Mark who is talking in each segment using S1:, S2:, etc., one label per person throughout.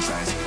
S1: size.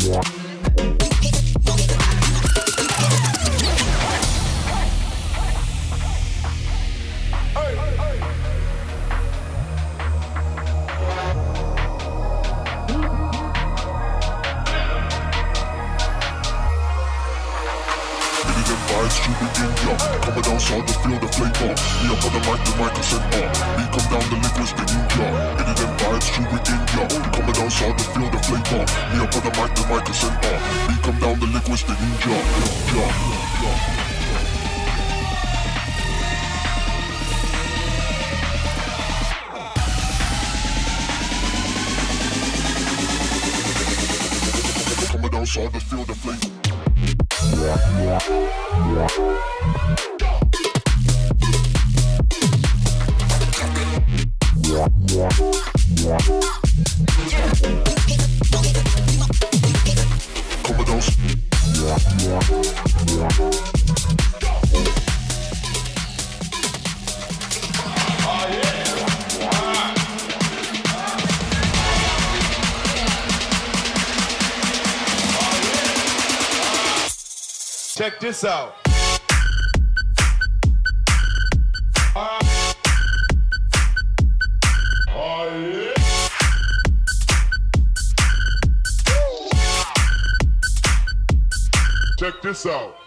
S1: Yeah. Out.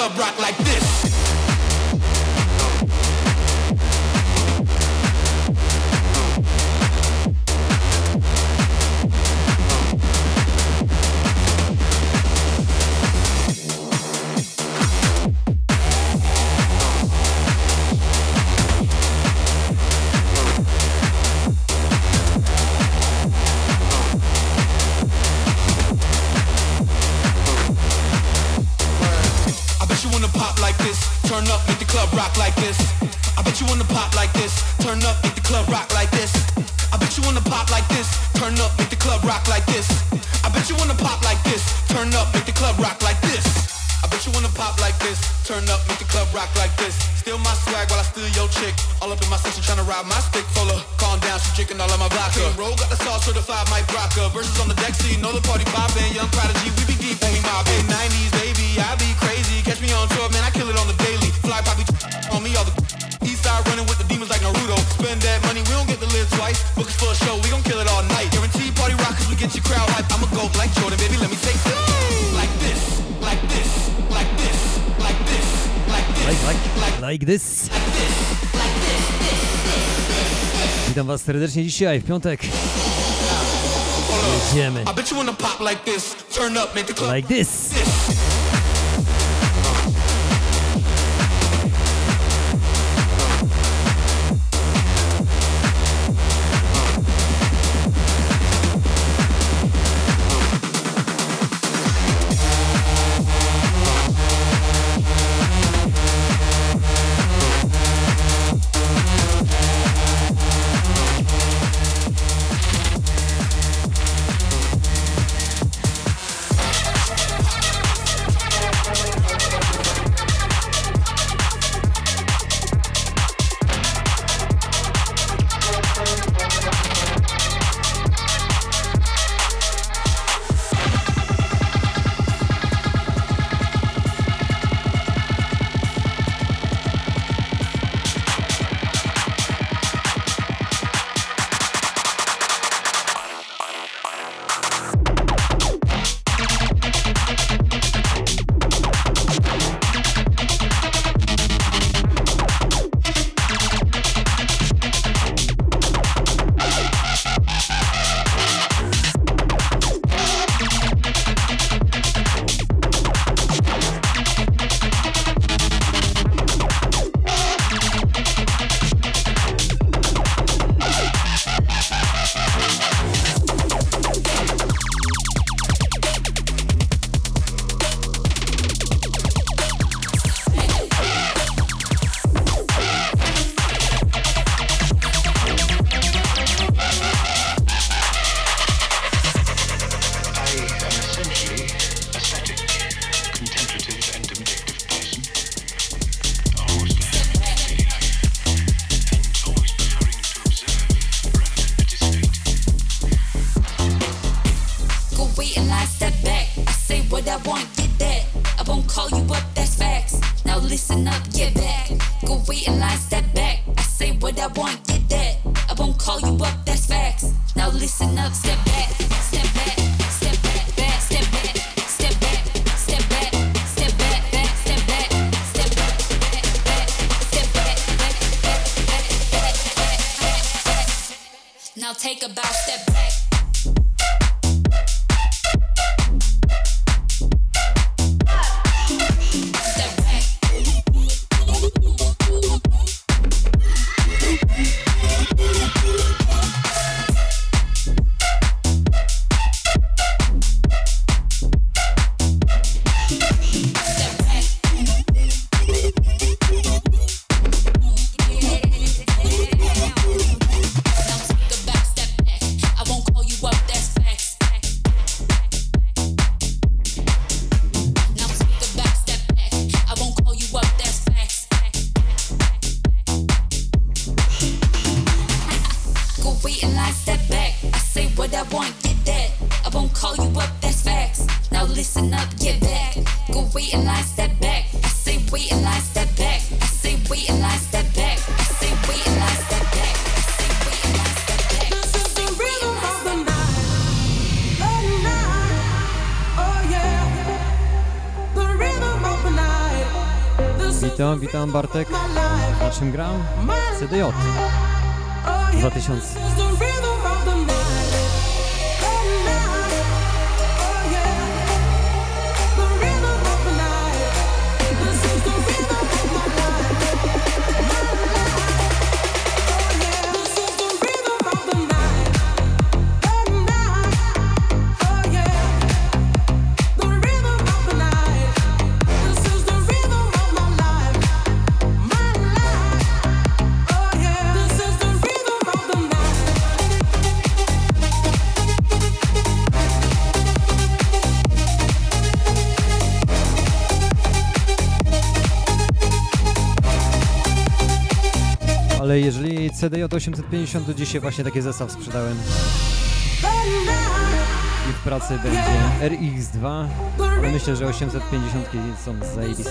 S2: Club rock like
S3: serdecznie dzisiaj, w piątek. Jedziemy. Like this.
S4: witam Bartek. Na czym gram? CDJ 2000. CDJ 850 to dzisiaj właśnie taki zestaw sprzedałem. I w pracy będzie RX2, ale myślę, że 850 są zajebiste.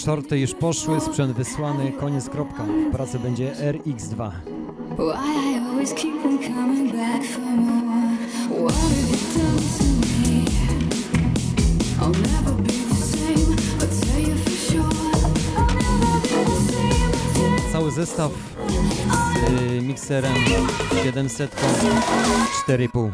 S4: shorty już poszły, sprzęt wysłany, koniec kropka. W pracy będzie RX2. Cały zestaw z mikserem 700 4,5.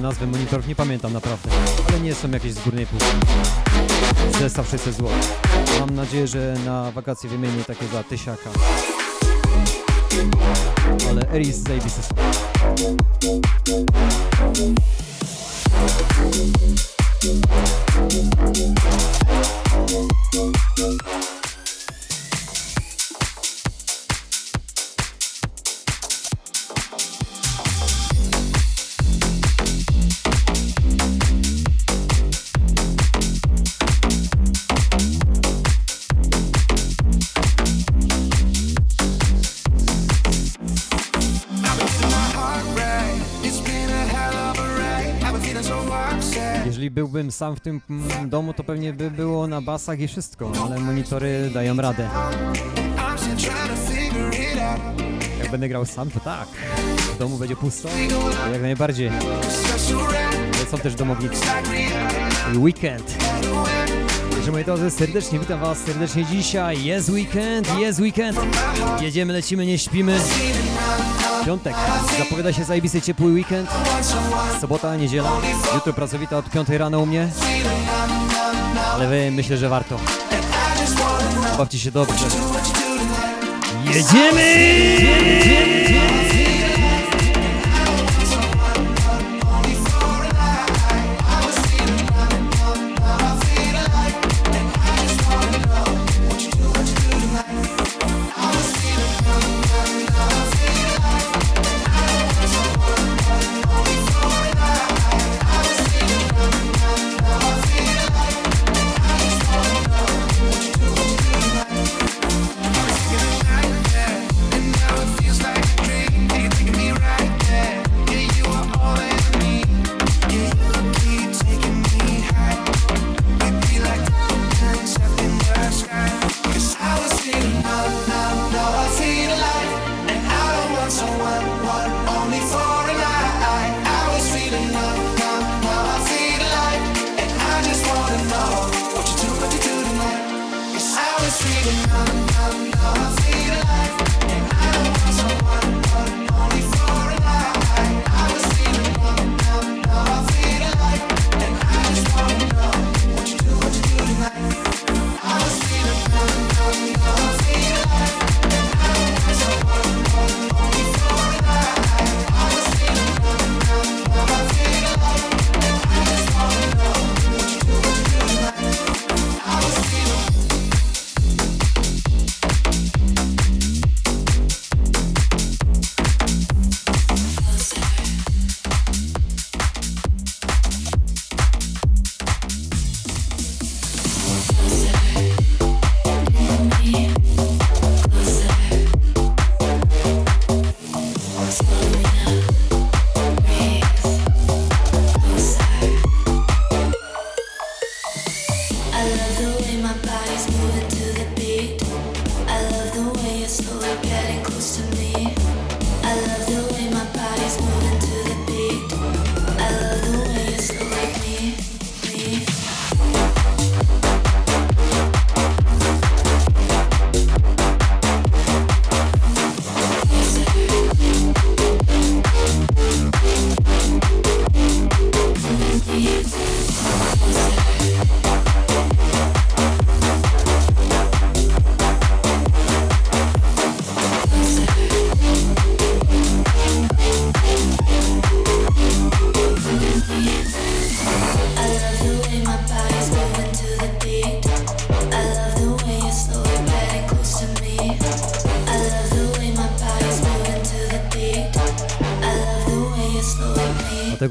S5: Podam nazwy monitorów, nie pamiętam naprawdę, ale nie są jakieś z górnej półki. Zestaw 600 zł. Mam nadzieję, że na wakacje wymienię takie za tysiaka. Ale Eris zajebisty są. Sam w tym domu, to pewnie by było na basach i wszystko, ale monitory dają radę. Jak będę grał sam, to tak. W domu będzie pusto, to jak najbardziej. Ale są też domownicy. Weekend. Także moi drodzy, serdecznie witam Was, serdecznie dzisiaj. Jest weekend, jest weekend. Jedziemy, lecimy, nie śpimy. Piątek. Zapowiada się zajebisty ciepły weekend. Sobota, niedziela. Jutro pracowita od 5 rano u mnie. Ale wy myślę, że warto. Bawcie się dobrze. Jedziemy!
S6: I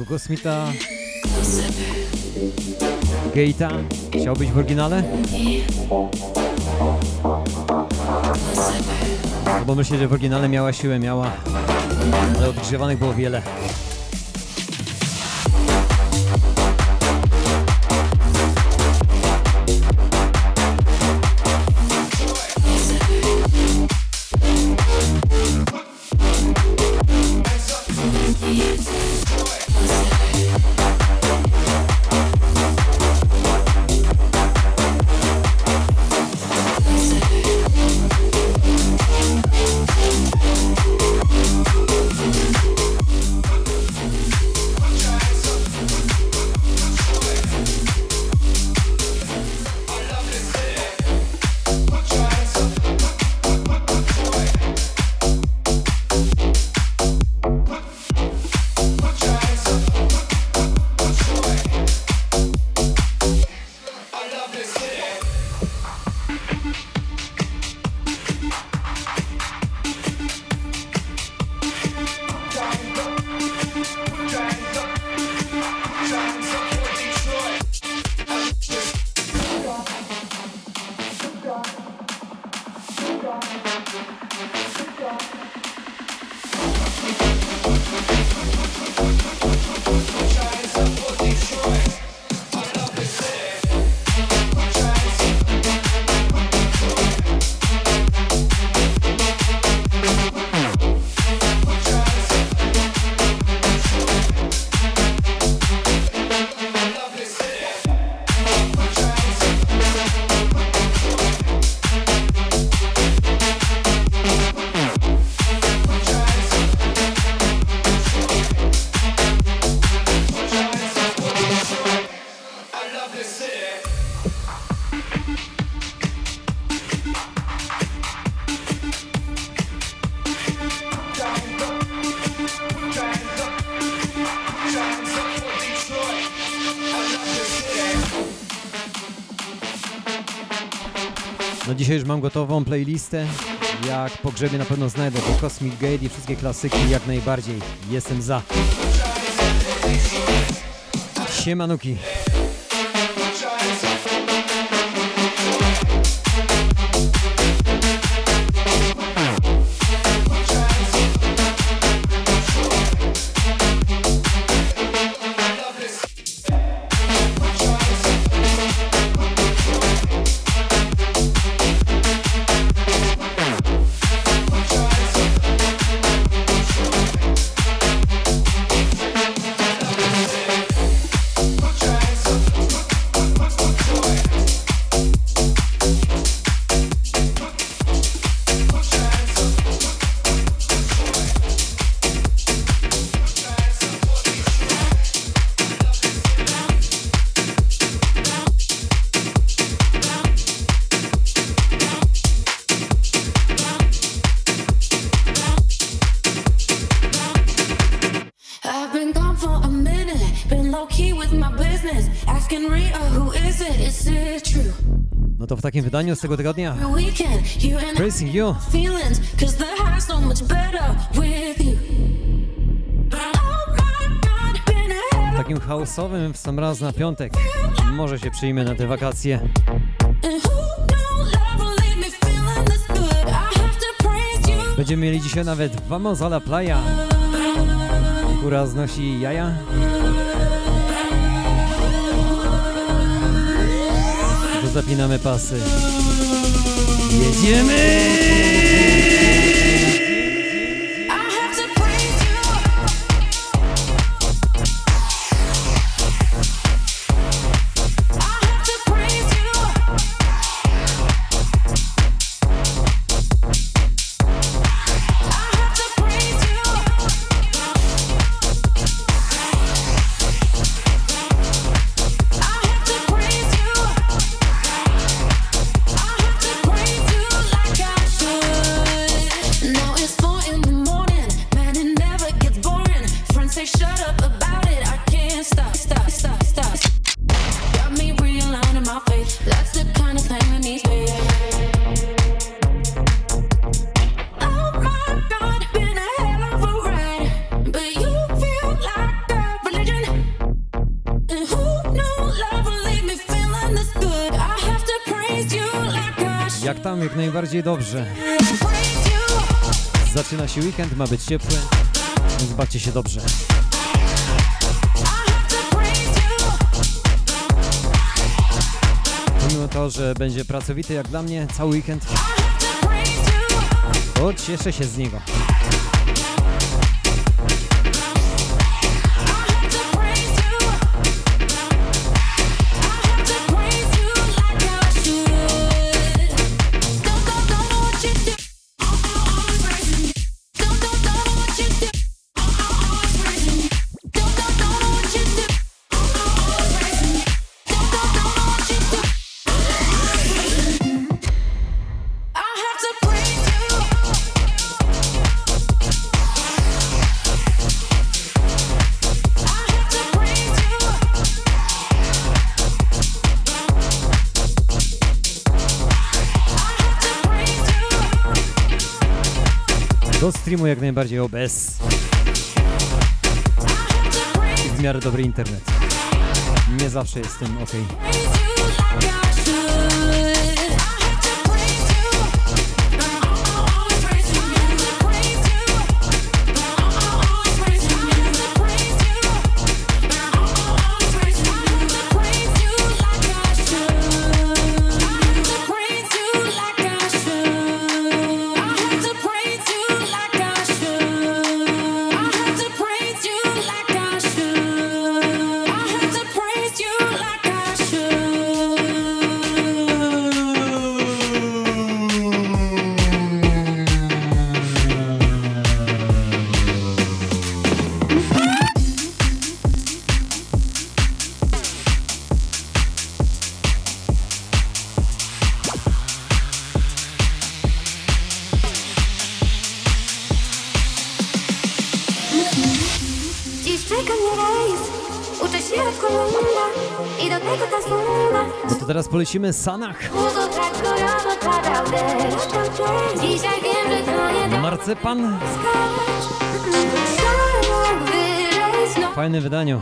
S6: me.
S5: A tego kosmita Gate'a chciał być w oryginale? No bo myślę, że w oryginale miała siłę, miała, ale odgrzewanych było wiele.
S3: Dzisiaj już mam gotową playlistę. Jak pogrzebie na pewno znajdę to Cosmic Gate i wszystkie klasyki jak najbardziej. Jestem za. Siemanuki. wydaniu z tego tygodnia. Praising You. Takim chaosowym w sam raz na piątek. Może się przyjmie na te wakacje. Będziemy mieli dzisiaj nawet Vamos a la playa. Kura znosi jaja. zapinamy pasy.
S4: Yes, you
S3: may. Weekend ma być ciepły, więc bawcie się dobrze. Pomimo to, że będzie pracowity jak dla mnie cały weekend,
S4: to
S3: cieszę się z niego. mainstreamu, jak najbardziej OBS
S4: i
S3: w miarę dobry internet. Nie zawsze jestem ok. polecimy Sanach. Marcepan. Fajne wydaniu.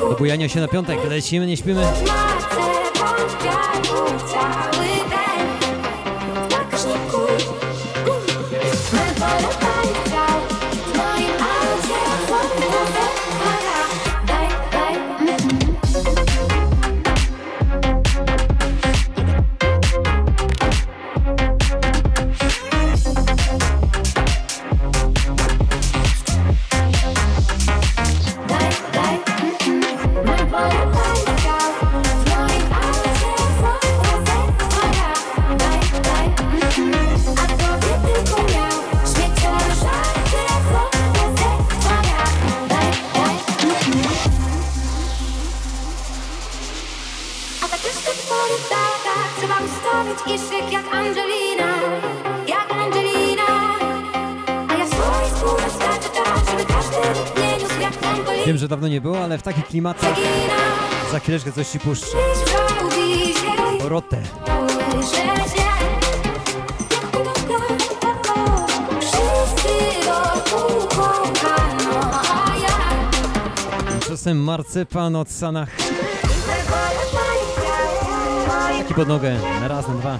S3: Do bujania się na piątek. Lecimy, nie śpimy. klimatach. Za chwileczkę coś ci puszczę.
S4: Rotę.
S3: Czasem marcypan od sanach. Taki pod nogę, na raz, na dwa.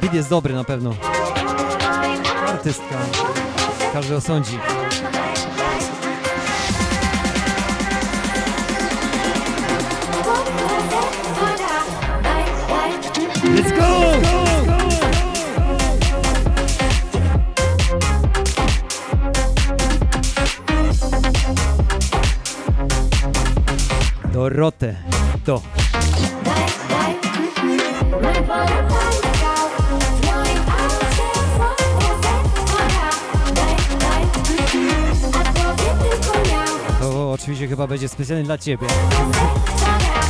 S3: Bid jest dobry na pewno. Artystka. Każdy osądzi. Dorotę, to. Do. będzie specjalny dla Ciebie.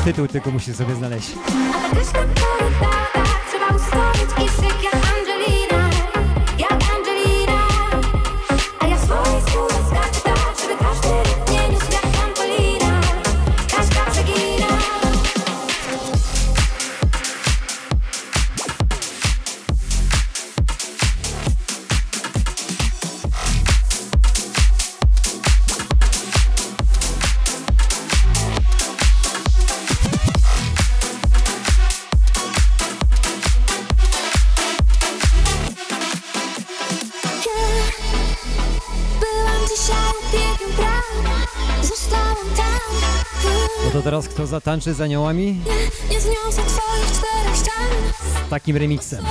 S3: Tytuł tylko musisz sobie znaleźć. Kto zatańczy z aniołami? Takim remixem.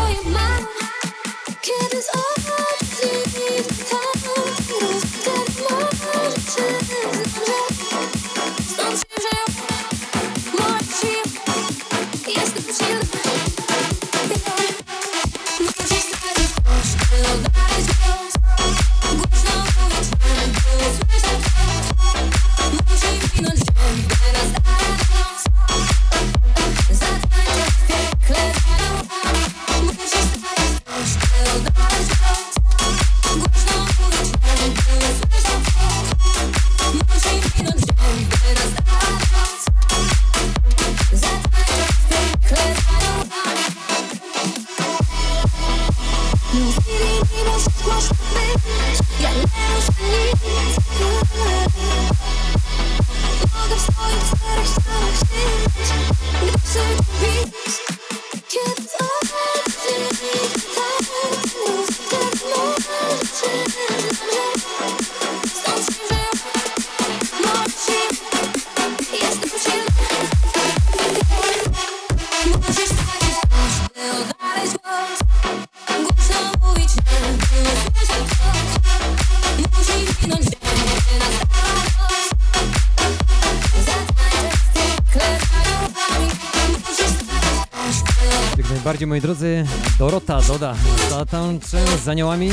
S3: moi drodzy, Dorota Doda zatańczę z aniołami,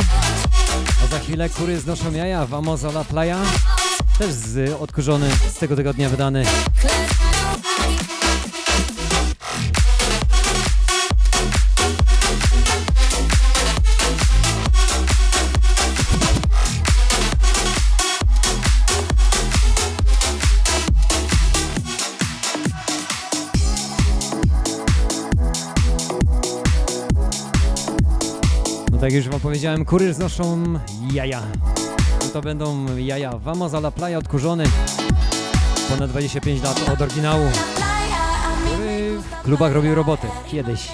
S3: a za chwilę kury znoszą jaja, Vamos a la playa, też z odkurzony z tego tygodnia wydany powiedziałem, kury znoszą jaja. To będą jaja. Vamos a la playa odkurzony. Ponad 25 lat od oryginału. Który w klubach robił roboty. Kiedyś.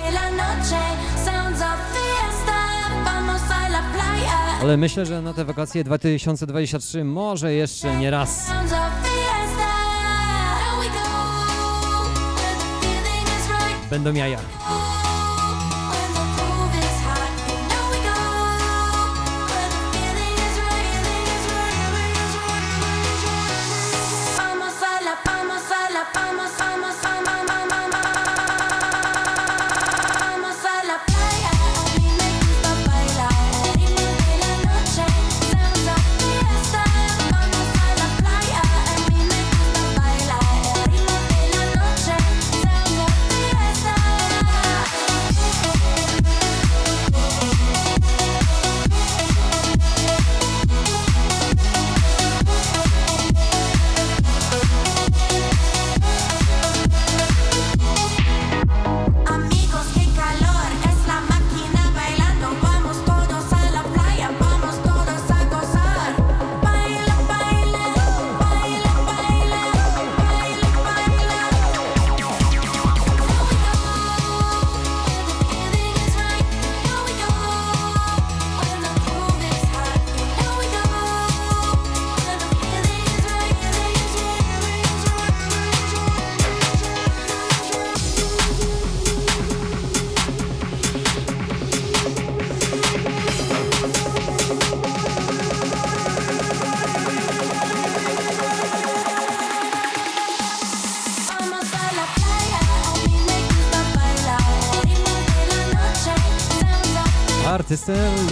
S3: Ale myślę, że na te wakacje 2023 może jeszcze nie raz. Będą jaja.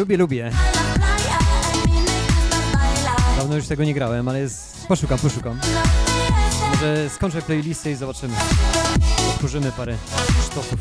S3: lubię, lubię. Dawno już tego nie grałem, ale jest... poszukam, poszukam. Może skończę playlistę i zobaczymy. Odkurzymy parę sztosów.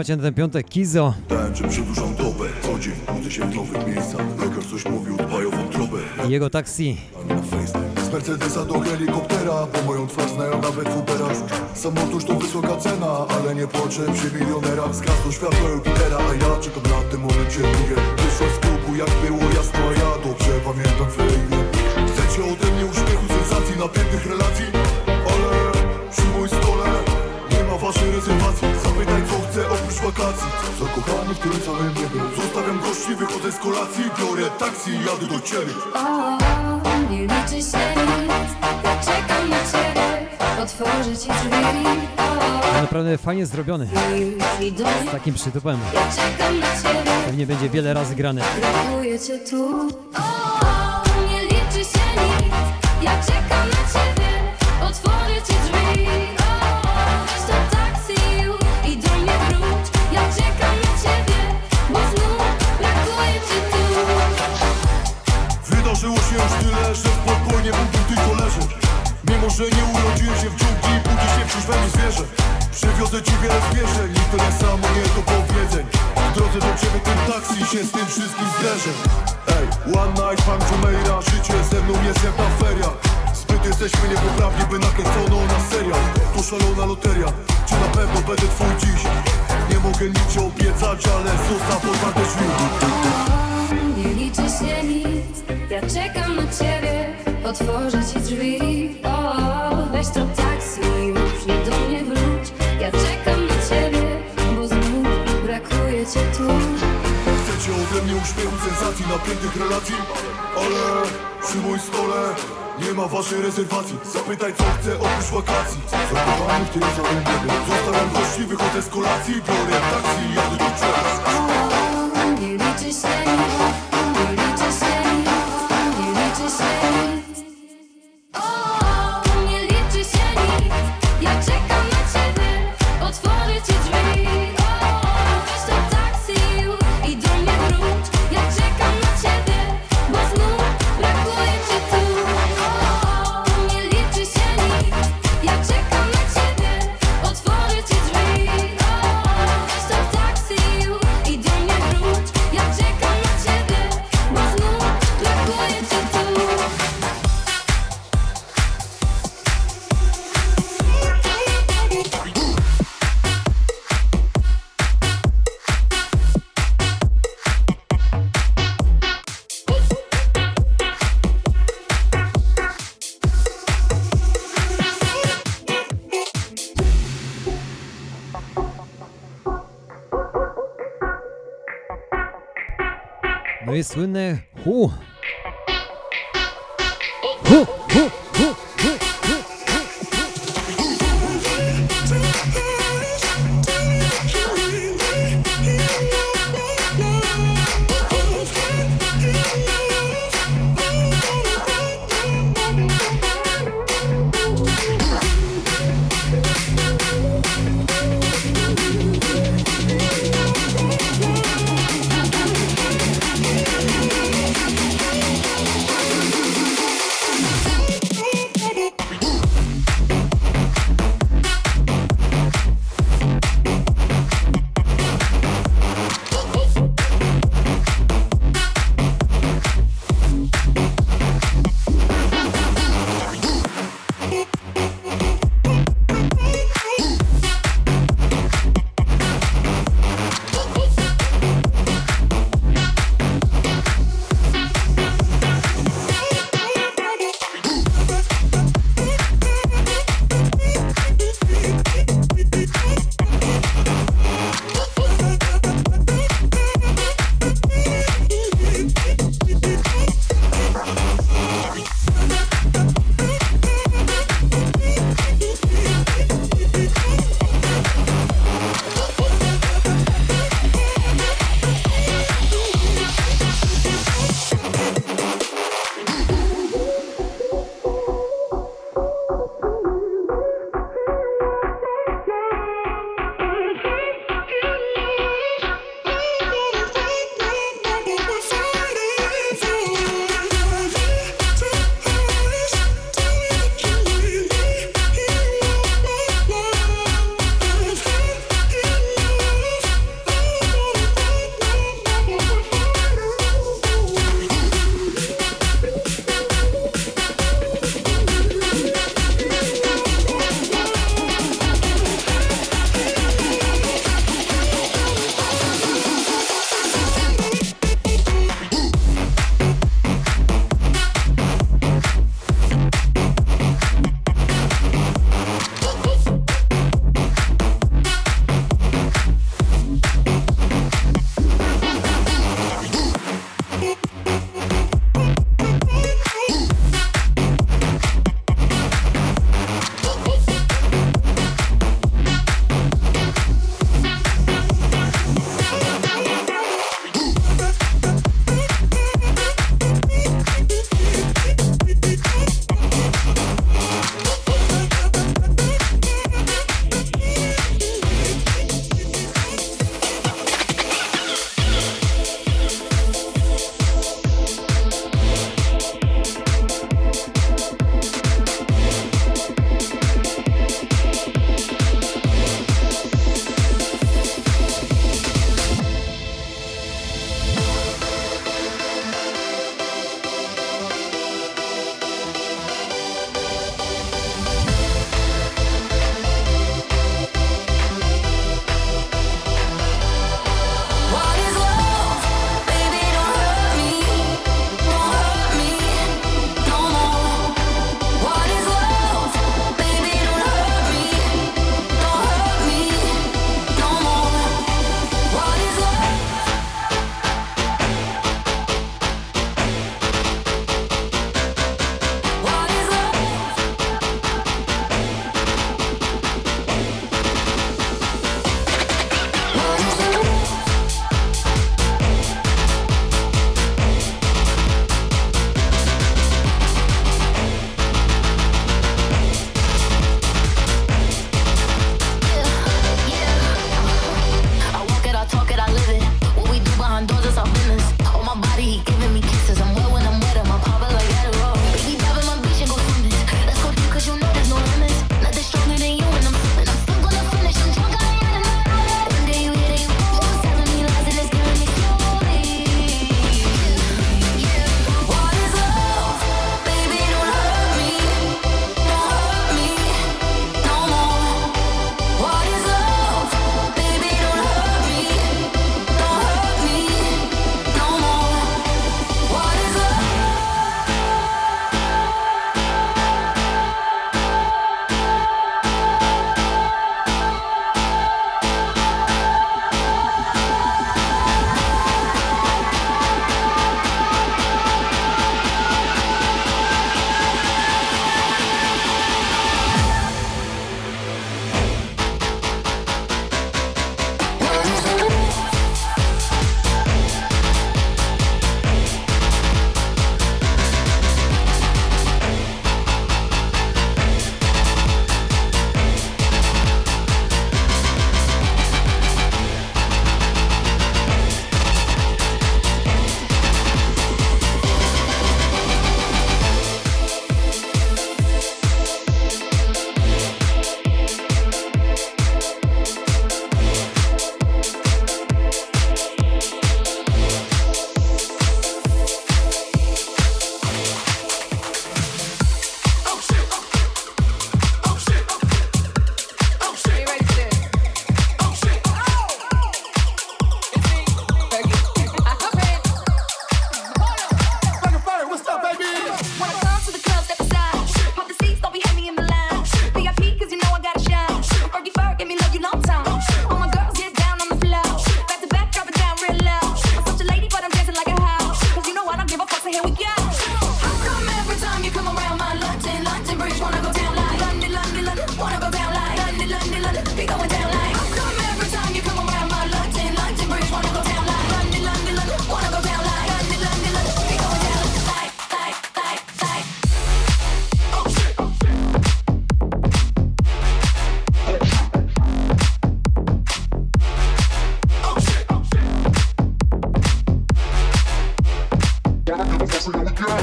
S3: Macie na ten piątek? Kizo.
S7: dałem, że przedłużam dobę. Co dzień budzę się w nowych miejscach. Lekarz coś mówił, dbaj o wątrobę.
S3: I jego taksi.
S7: Z Mercedesa do helikoptera Bo moją twarz znają nawet w Uberach. Samotność to wysoka cena Ale nie płaczę przy milionerach. Zgasło światło Jupitera A ja czekam na tym momencie. Mówię, wyszła z klubu jak było jasno A ja dobrze pamiętam ferie Chcecie ode mnie uśmiechu, sensacji Napiętych relacji? Ale przy moim stole Nie ma waszej oprócz wakacji. Zakochany w tym samym niebie Zostawiam gości, wychodzę z kolacji. Biorę taksi i jadę do ciebie.
S4: O, nie liczy się nic. Ja czekam na ciebie. Otworzę ci drzwi. O,
S3: Naprawdę fajnie zrobiony.
S4: już
S3: Z takim przytupem.
S4: Ja czekam na ciebie.
S3: Pewnie będzie wiele razy grane.
S4: Brakuje cię tu. O, nie liczy się nic. Ja czekam na ciebie
S7: że nie urodziłem się w dżungli, budzi się wciąż we mnie zwierzę. Przywiozę ci wiele zwierzeń i tyle samo nie do powiedzeń. W drodze do ciebie tym taksi się z tym wszystkim zderzę. Ej, one night, pan Jumeira, życie ze mną jest jak na feriach Zbyt jesteśmy niepoprawni, by nakręcono na serial To szalona loteria, czy na pewno będę twój dziś? Nie mogę nic ci obiecać, ale zostaw otwarte drzwi.
S4: Nie liczy się nic, ja czekam na ciebie Otworzę ci drzwi, o, weź to taksi już i do mnie wróć. Ja czekam na ciebie, bo znów brakuje cię tu.
S7: Chcecie ode mnie uśmiechu, sensacji, napiętych relacji. Ale przy moim stole nie ma waszej rezerwacji. Zapytaj co chcę oprócz wakacji. Zakochany w tym samym niebie Zostawiam gości, wychodzę z kolacji. Biorę taksi jadę do ciebie
S3: słynne hu. Hu, hu,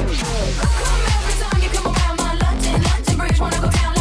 S3: Come every time you come around my London, London
S4: Bridge. Wanna
S3: go
S4: down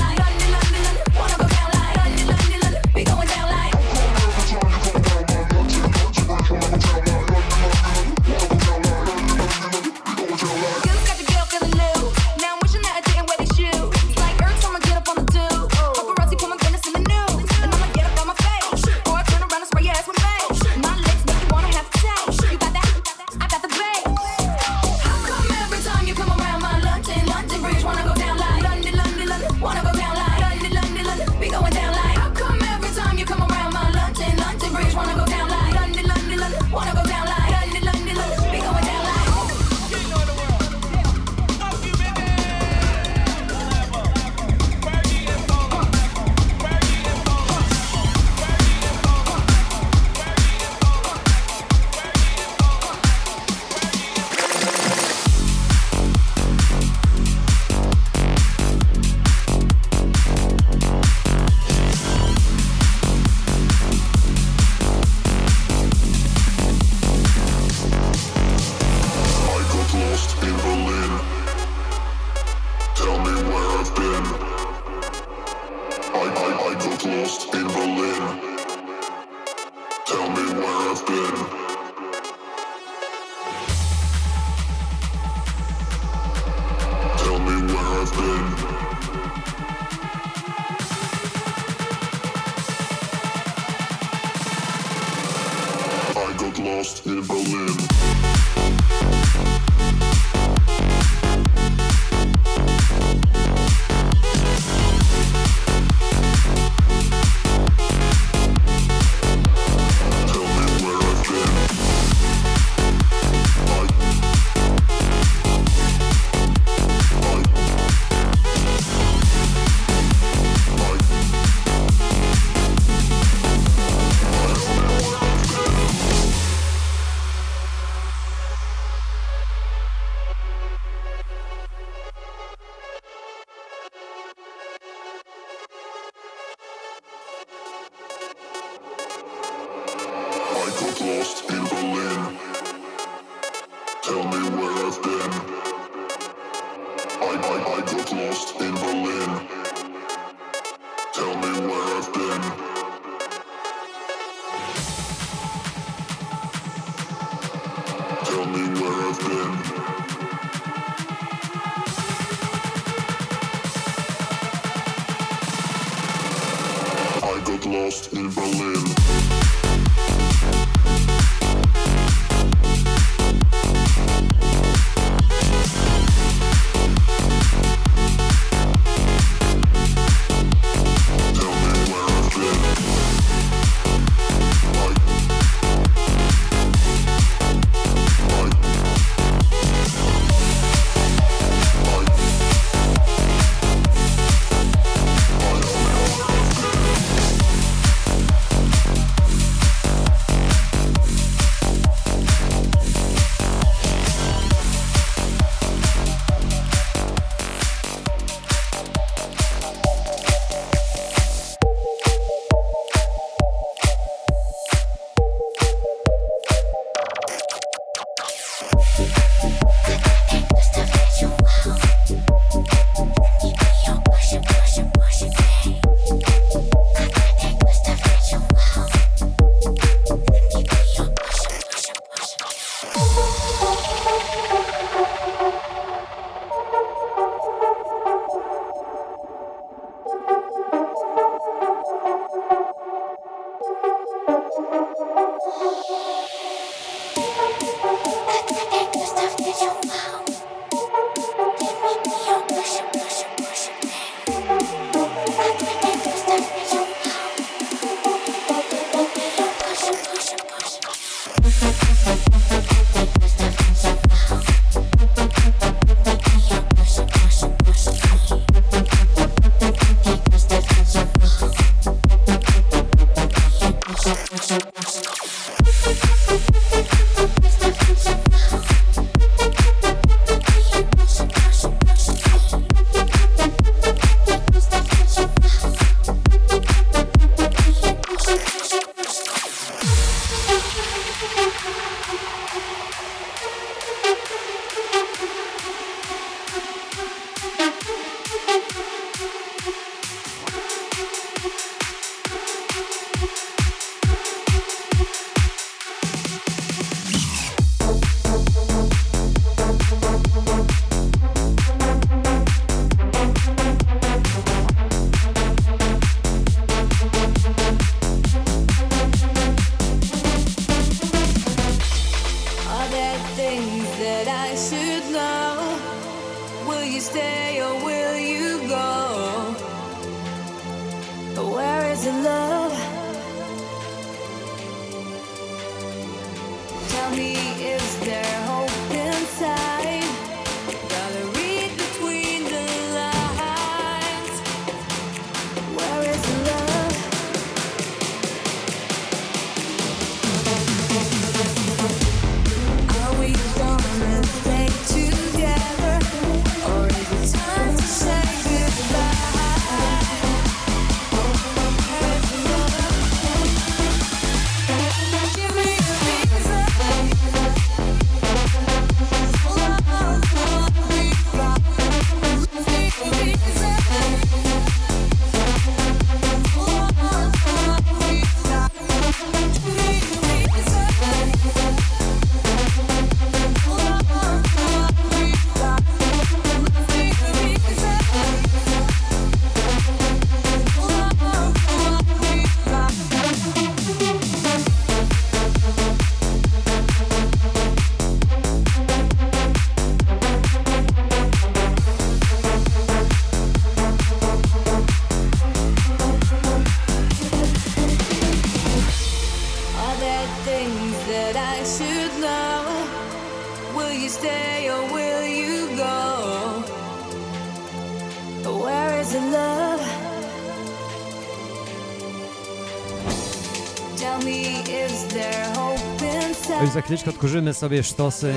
S4: chwileczkę odkurzymy sobie sztosy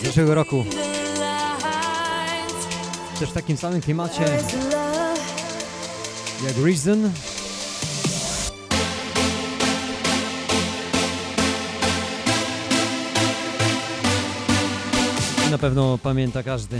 S4: z zeszłego roku. Też w takim samym klimacie jak Reason. Na pewno pamięta każdy.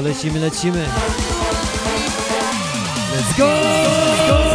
S4: lecimy, lecimy. Let's go!
S3: Let's go!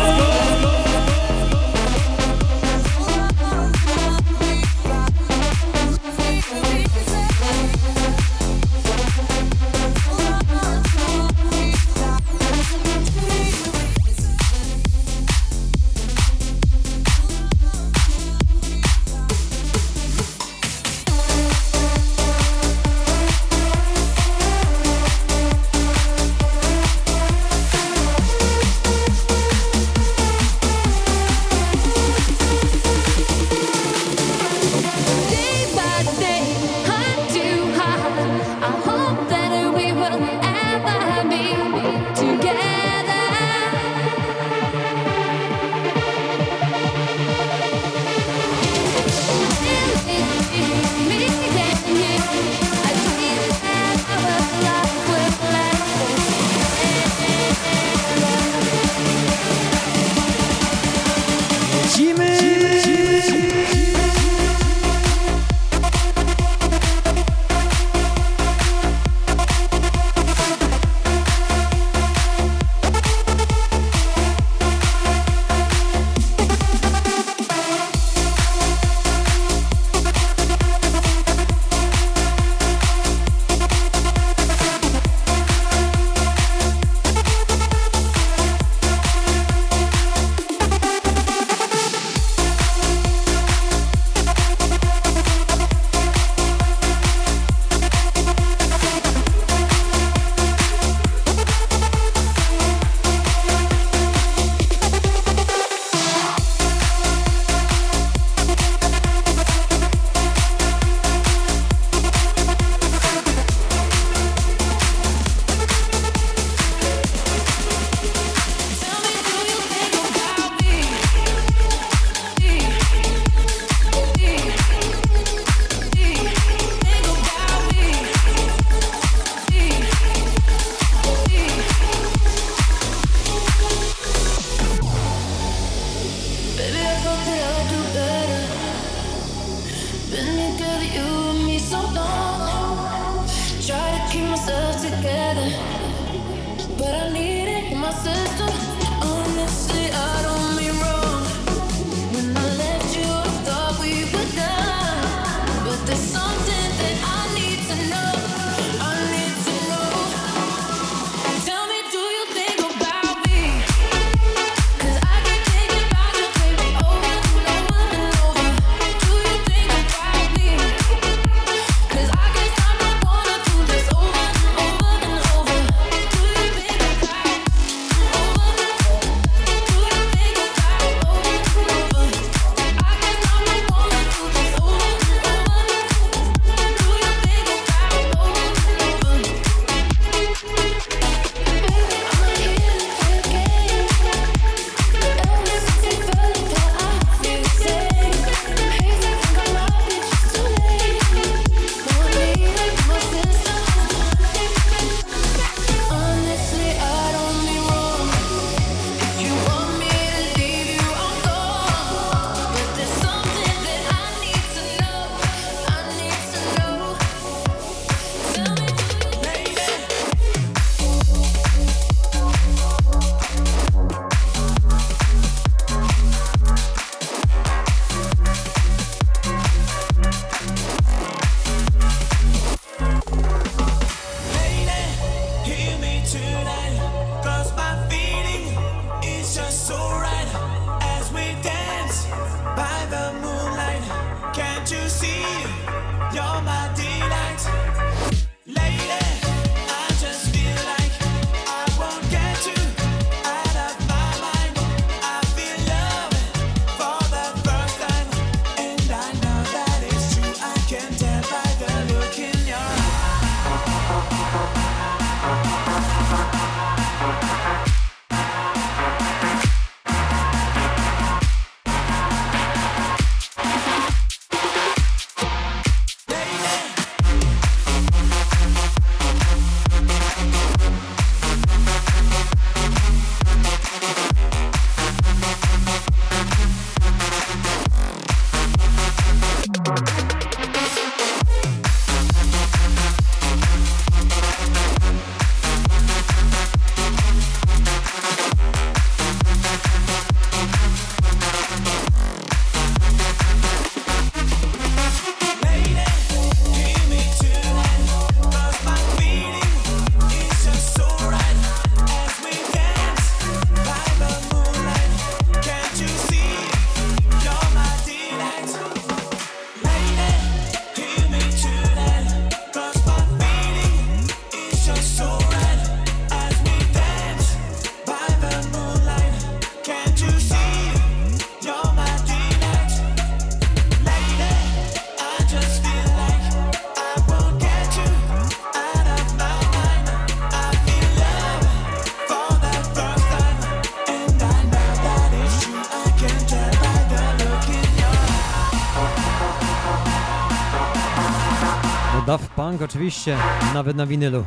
S5: Daft Punk oczywiście, nawet na winylu.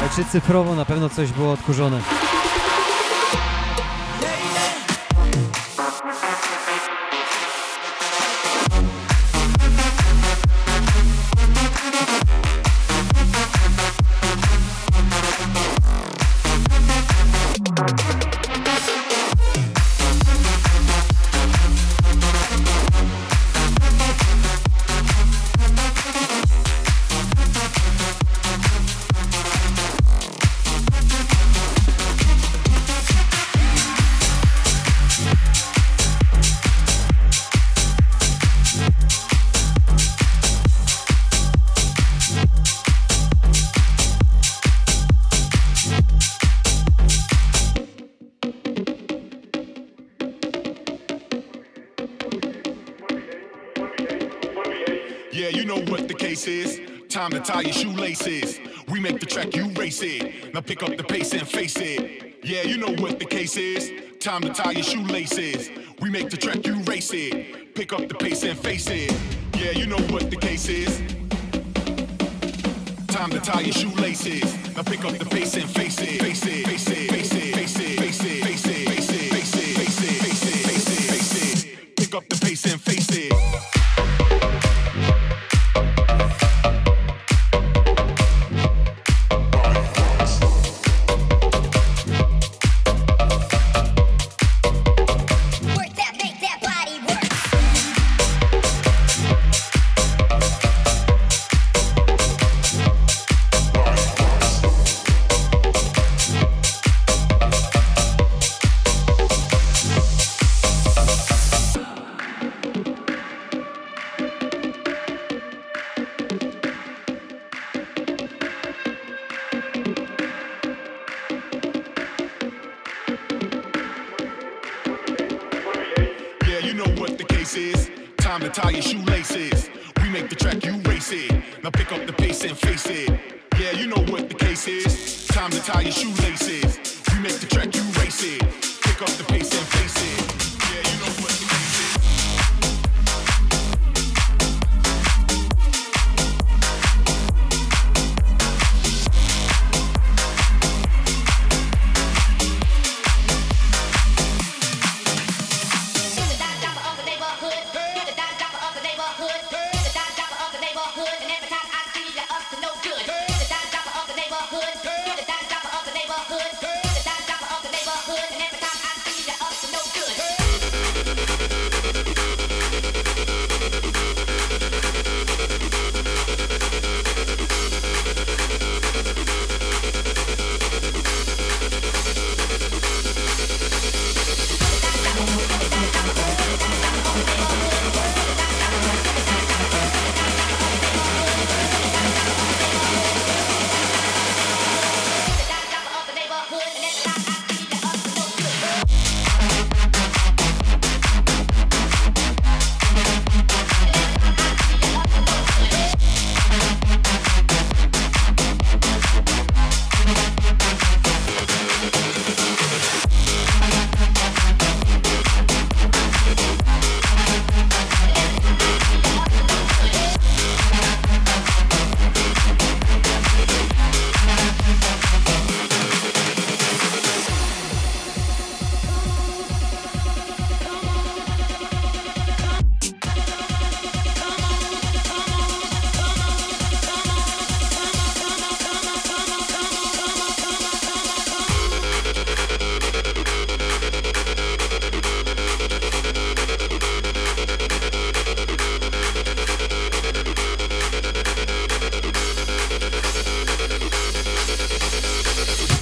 S5: Ale czy cyfrowo na pewno coś było odkurzone.
S2: Time to tie your shoelaces. We make the track, you race it. Now pick up the pace and face it. Yeah, you know what the case is. Time to tie your shoelaces. We make the track, you race it. Pick up the pace and face it. Yeah, you know what the case is. Time to tie your shoelaces. Now pick up the pace and face it. Face it, face it, face it, face it, face it, face it, face it, face it, face it, face it. Pick up the pace and face it.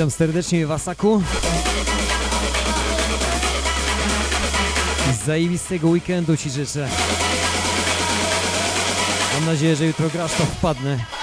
S5: Witam serdecznie w Asaku. I zajebistego weekendu Ci życzę. Mam nadzieję, że jutro grasz to wpadnę.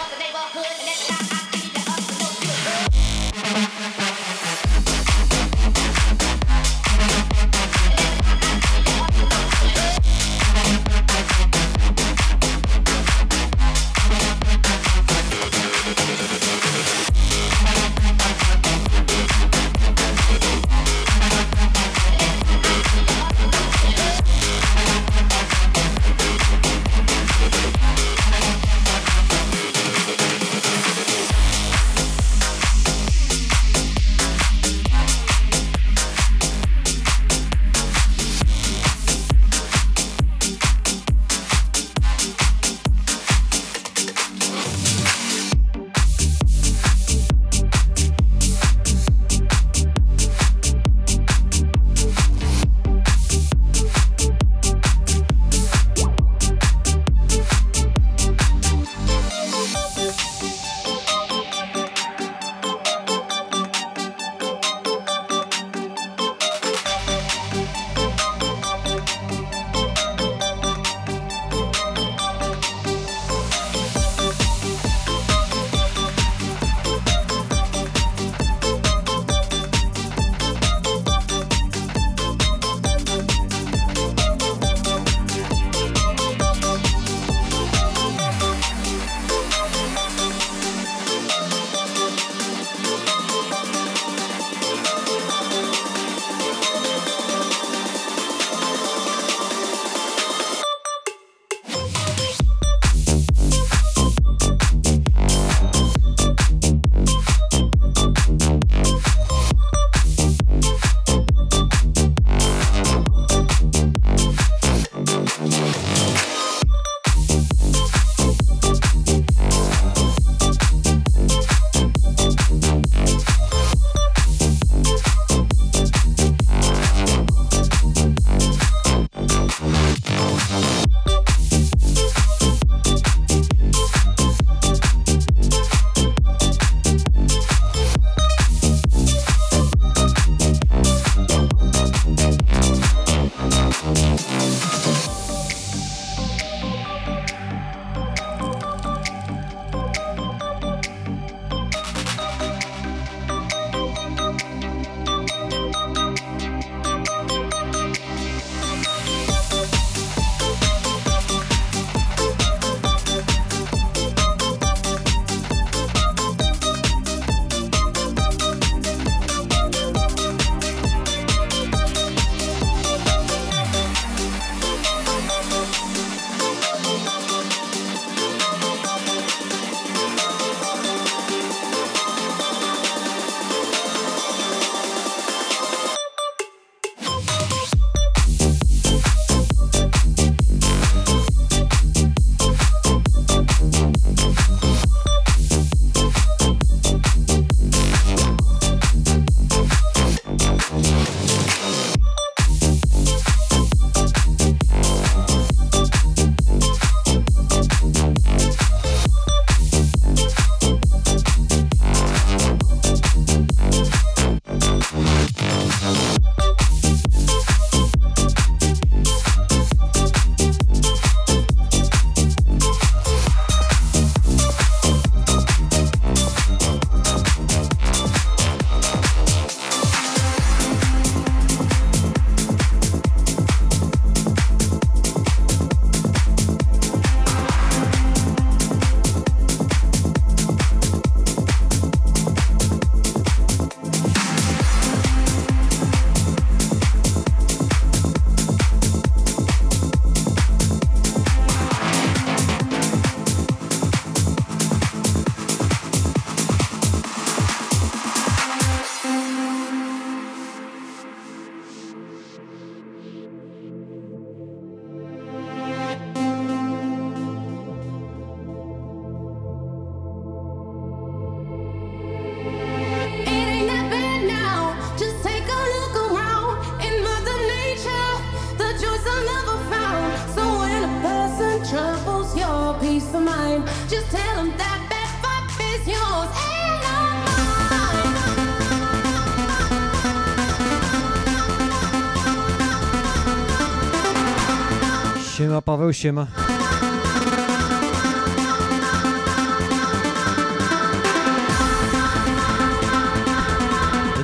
S5: Paweł, siema.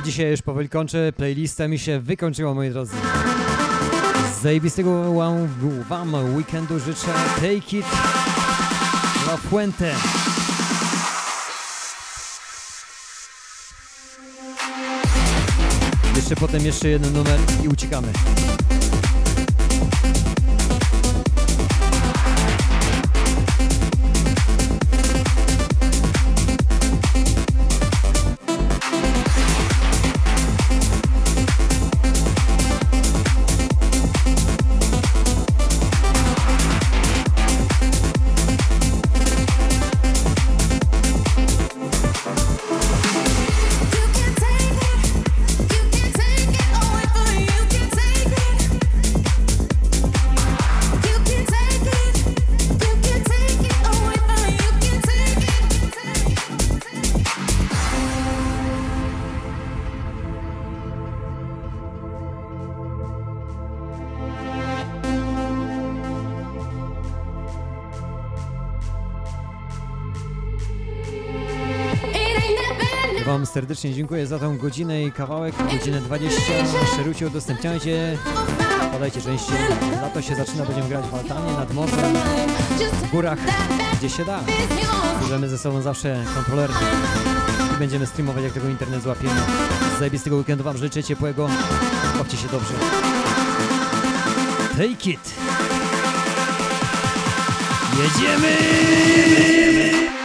S5: Dzisiaj już powoli kończę, playlista mi się wykończyła moi drodzy. Zajebistego wam weekendu życzę Take It La Fuente. Jeszcze potem jeszcze jeden numer i uciekamy. Serdecznie dziękuję za tą godzinę i kawałek, godzinę 20. Szerucie udostępniajcie, podajcie częściej. Lato się zaczyna, będziemy grać w altanie, nad morzem, w górach, gdzie się da. Bierzemy ze sobą zawsze kontroler i będziemy streamować, jak tego internet złapiemy. Zajebistego weekendu Wam życzę, ciepłego, bawcie się dobrze. Take it! Jedziemy! No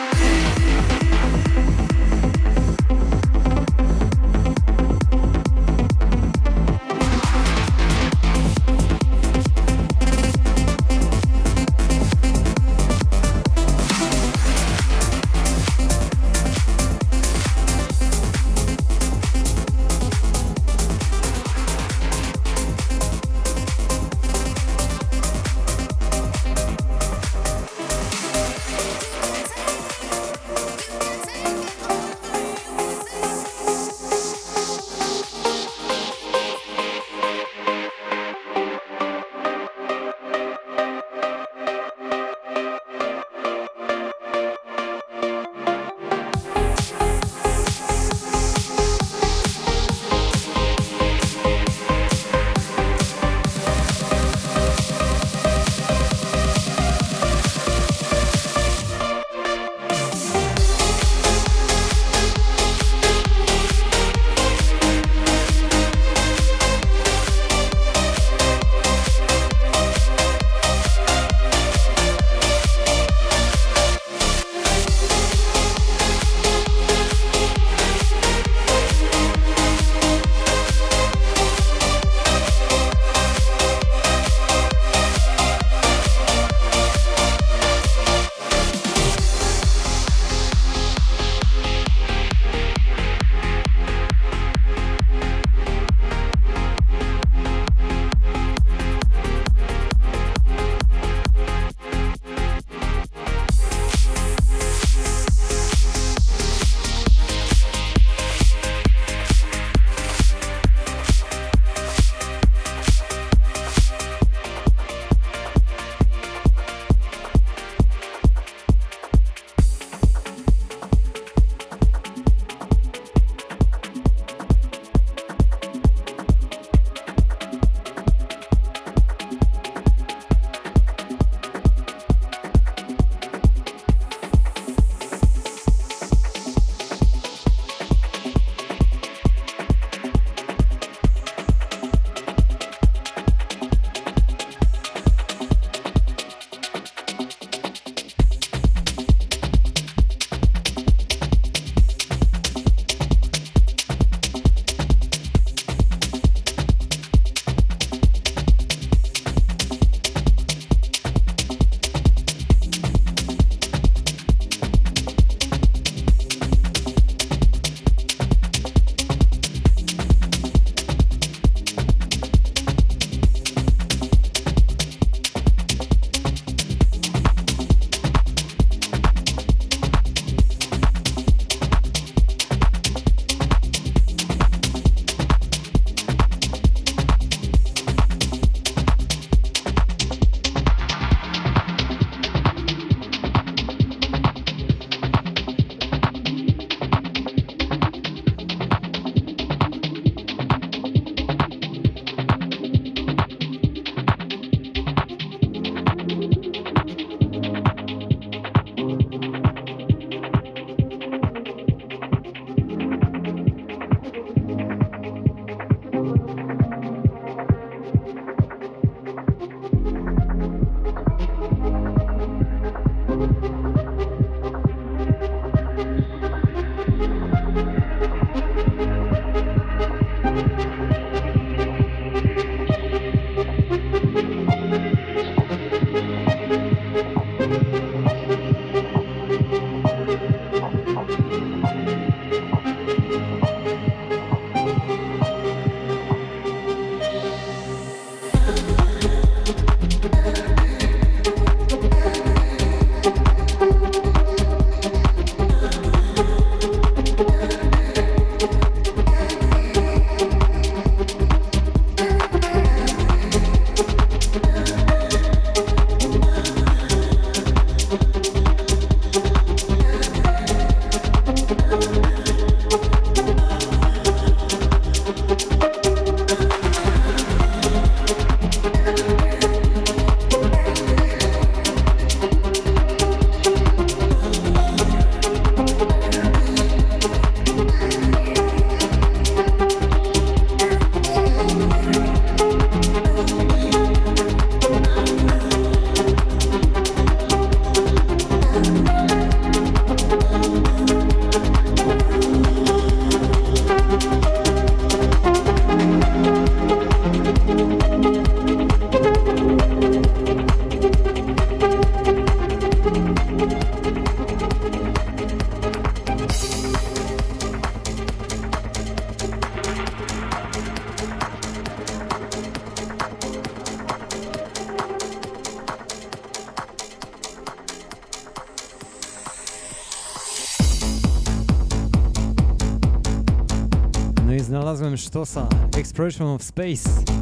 S5: sztosa Exploration of Space.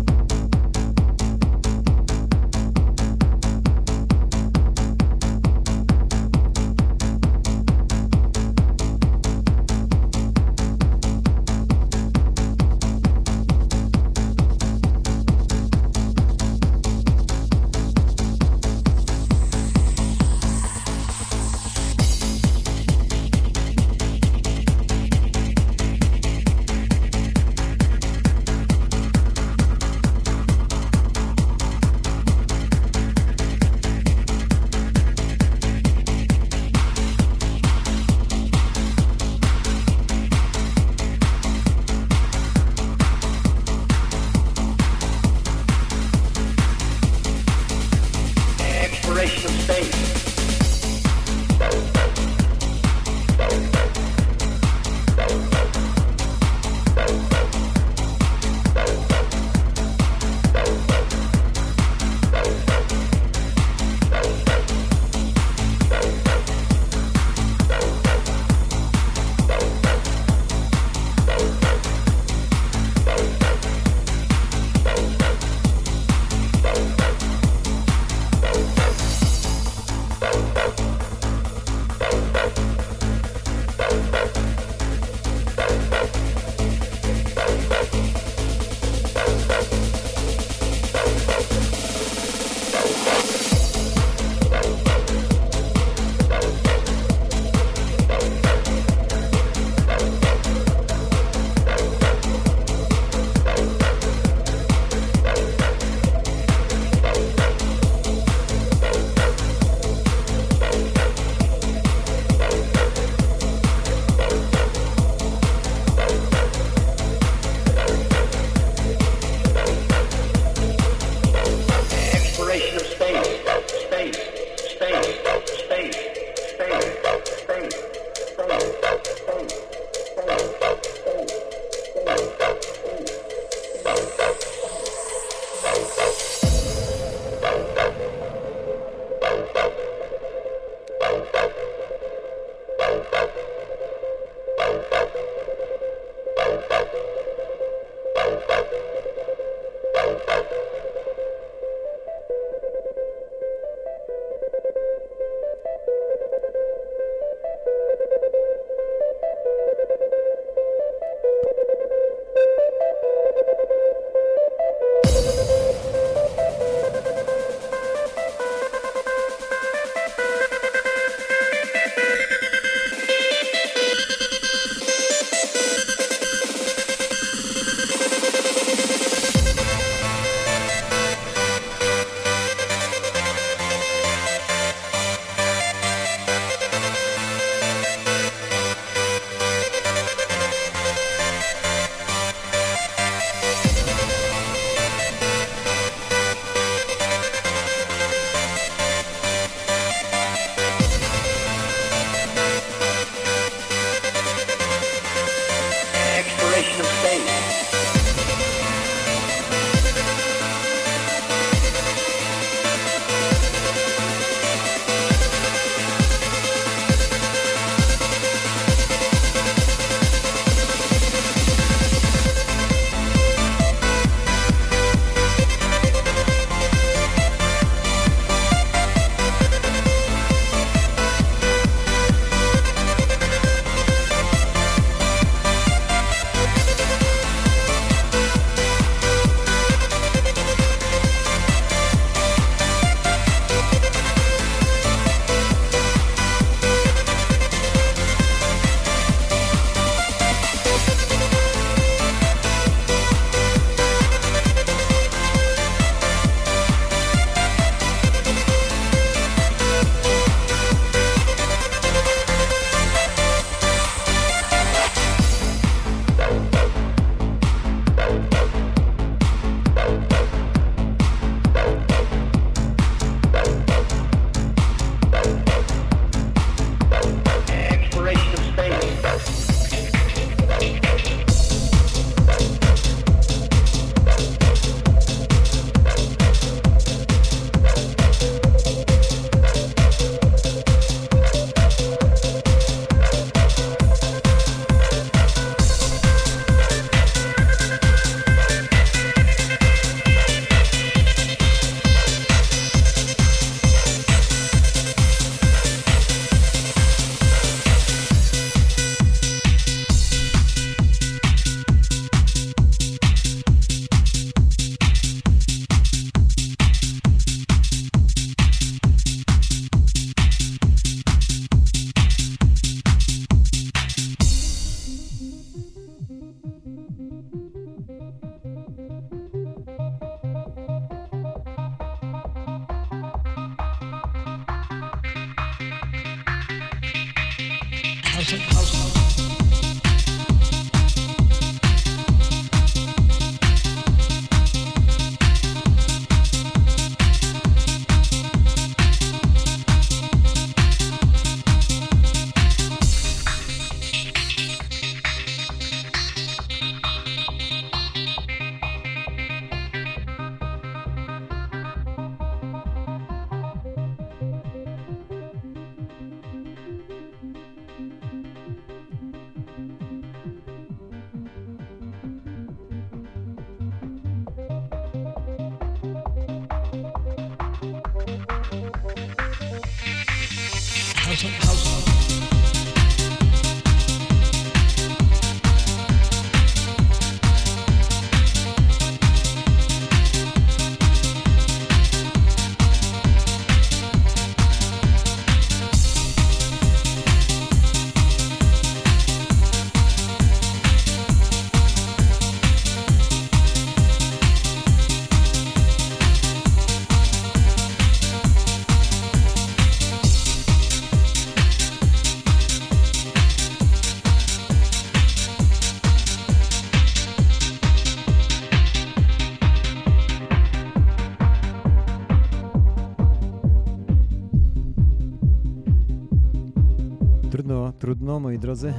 S5: Drodzy.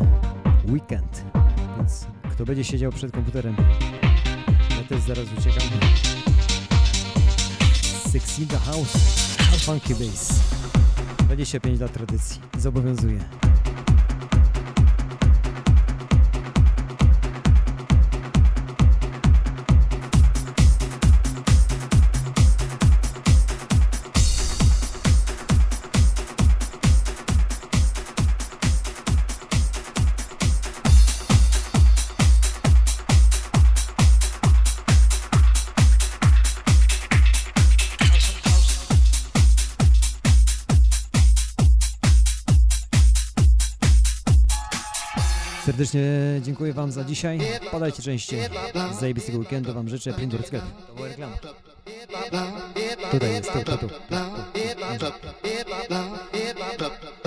S5: Weekend. Więc kto będzie siedział przed komputerem? Ja też zaraz uciekam. Six in the House. Funky Bass. 25 lat tradycji. Zobowiązuje. Serdecznie dziękuję Wam za dzisiaj. Podajcie częściej. Zajebistego weekendu Wam życzę. Prindor Sklep. To była reklama. Tutaj jest, tu, tu, tu.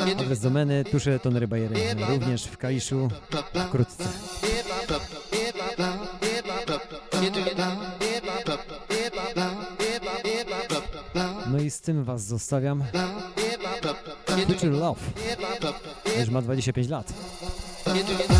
S5: Adres domeny, tusze, tonery, bajery. Również w Kaliszu wkrótce. No i z tym Was zostawiam. Future Love. Już ma 25 lat.
S8: Bye.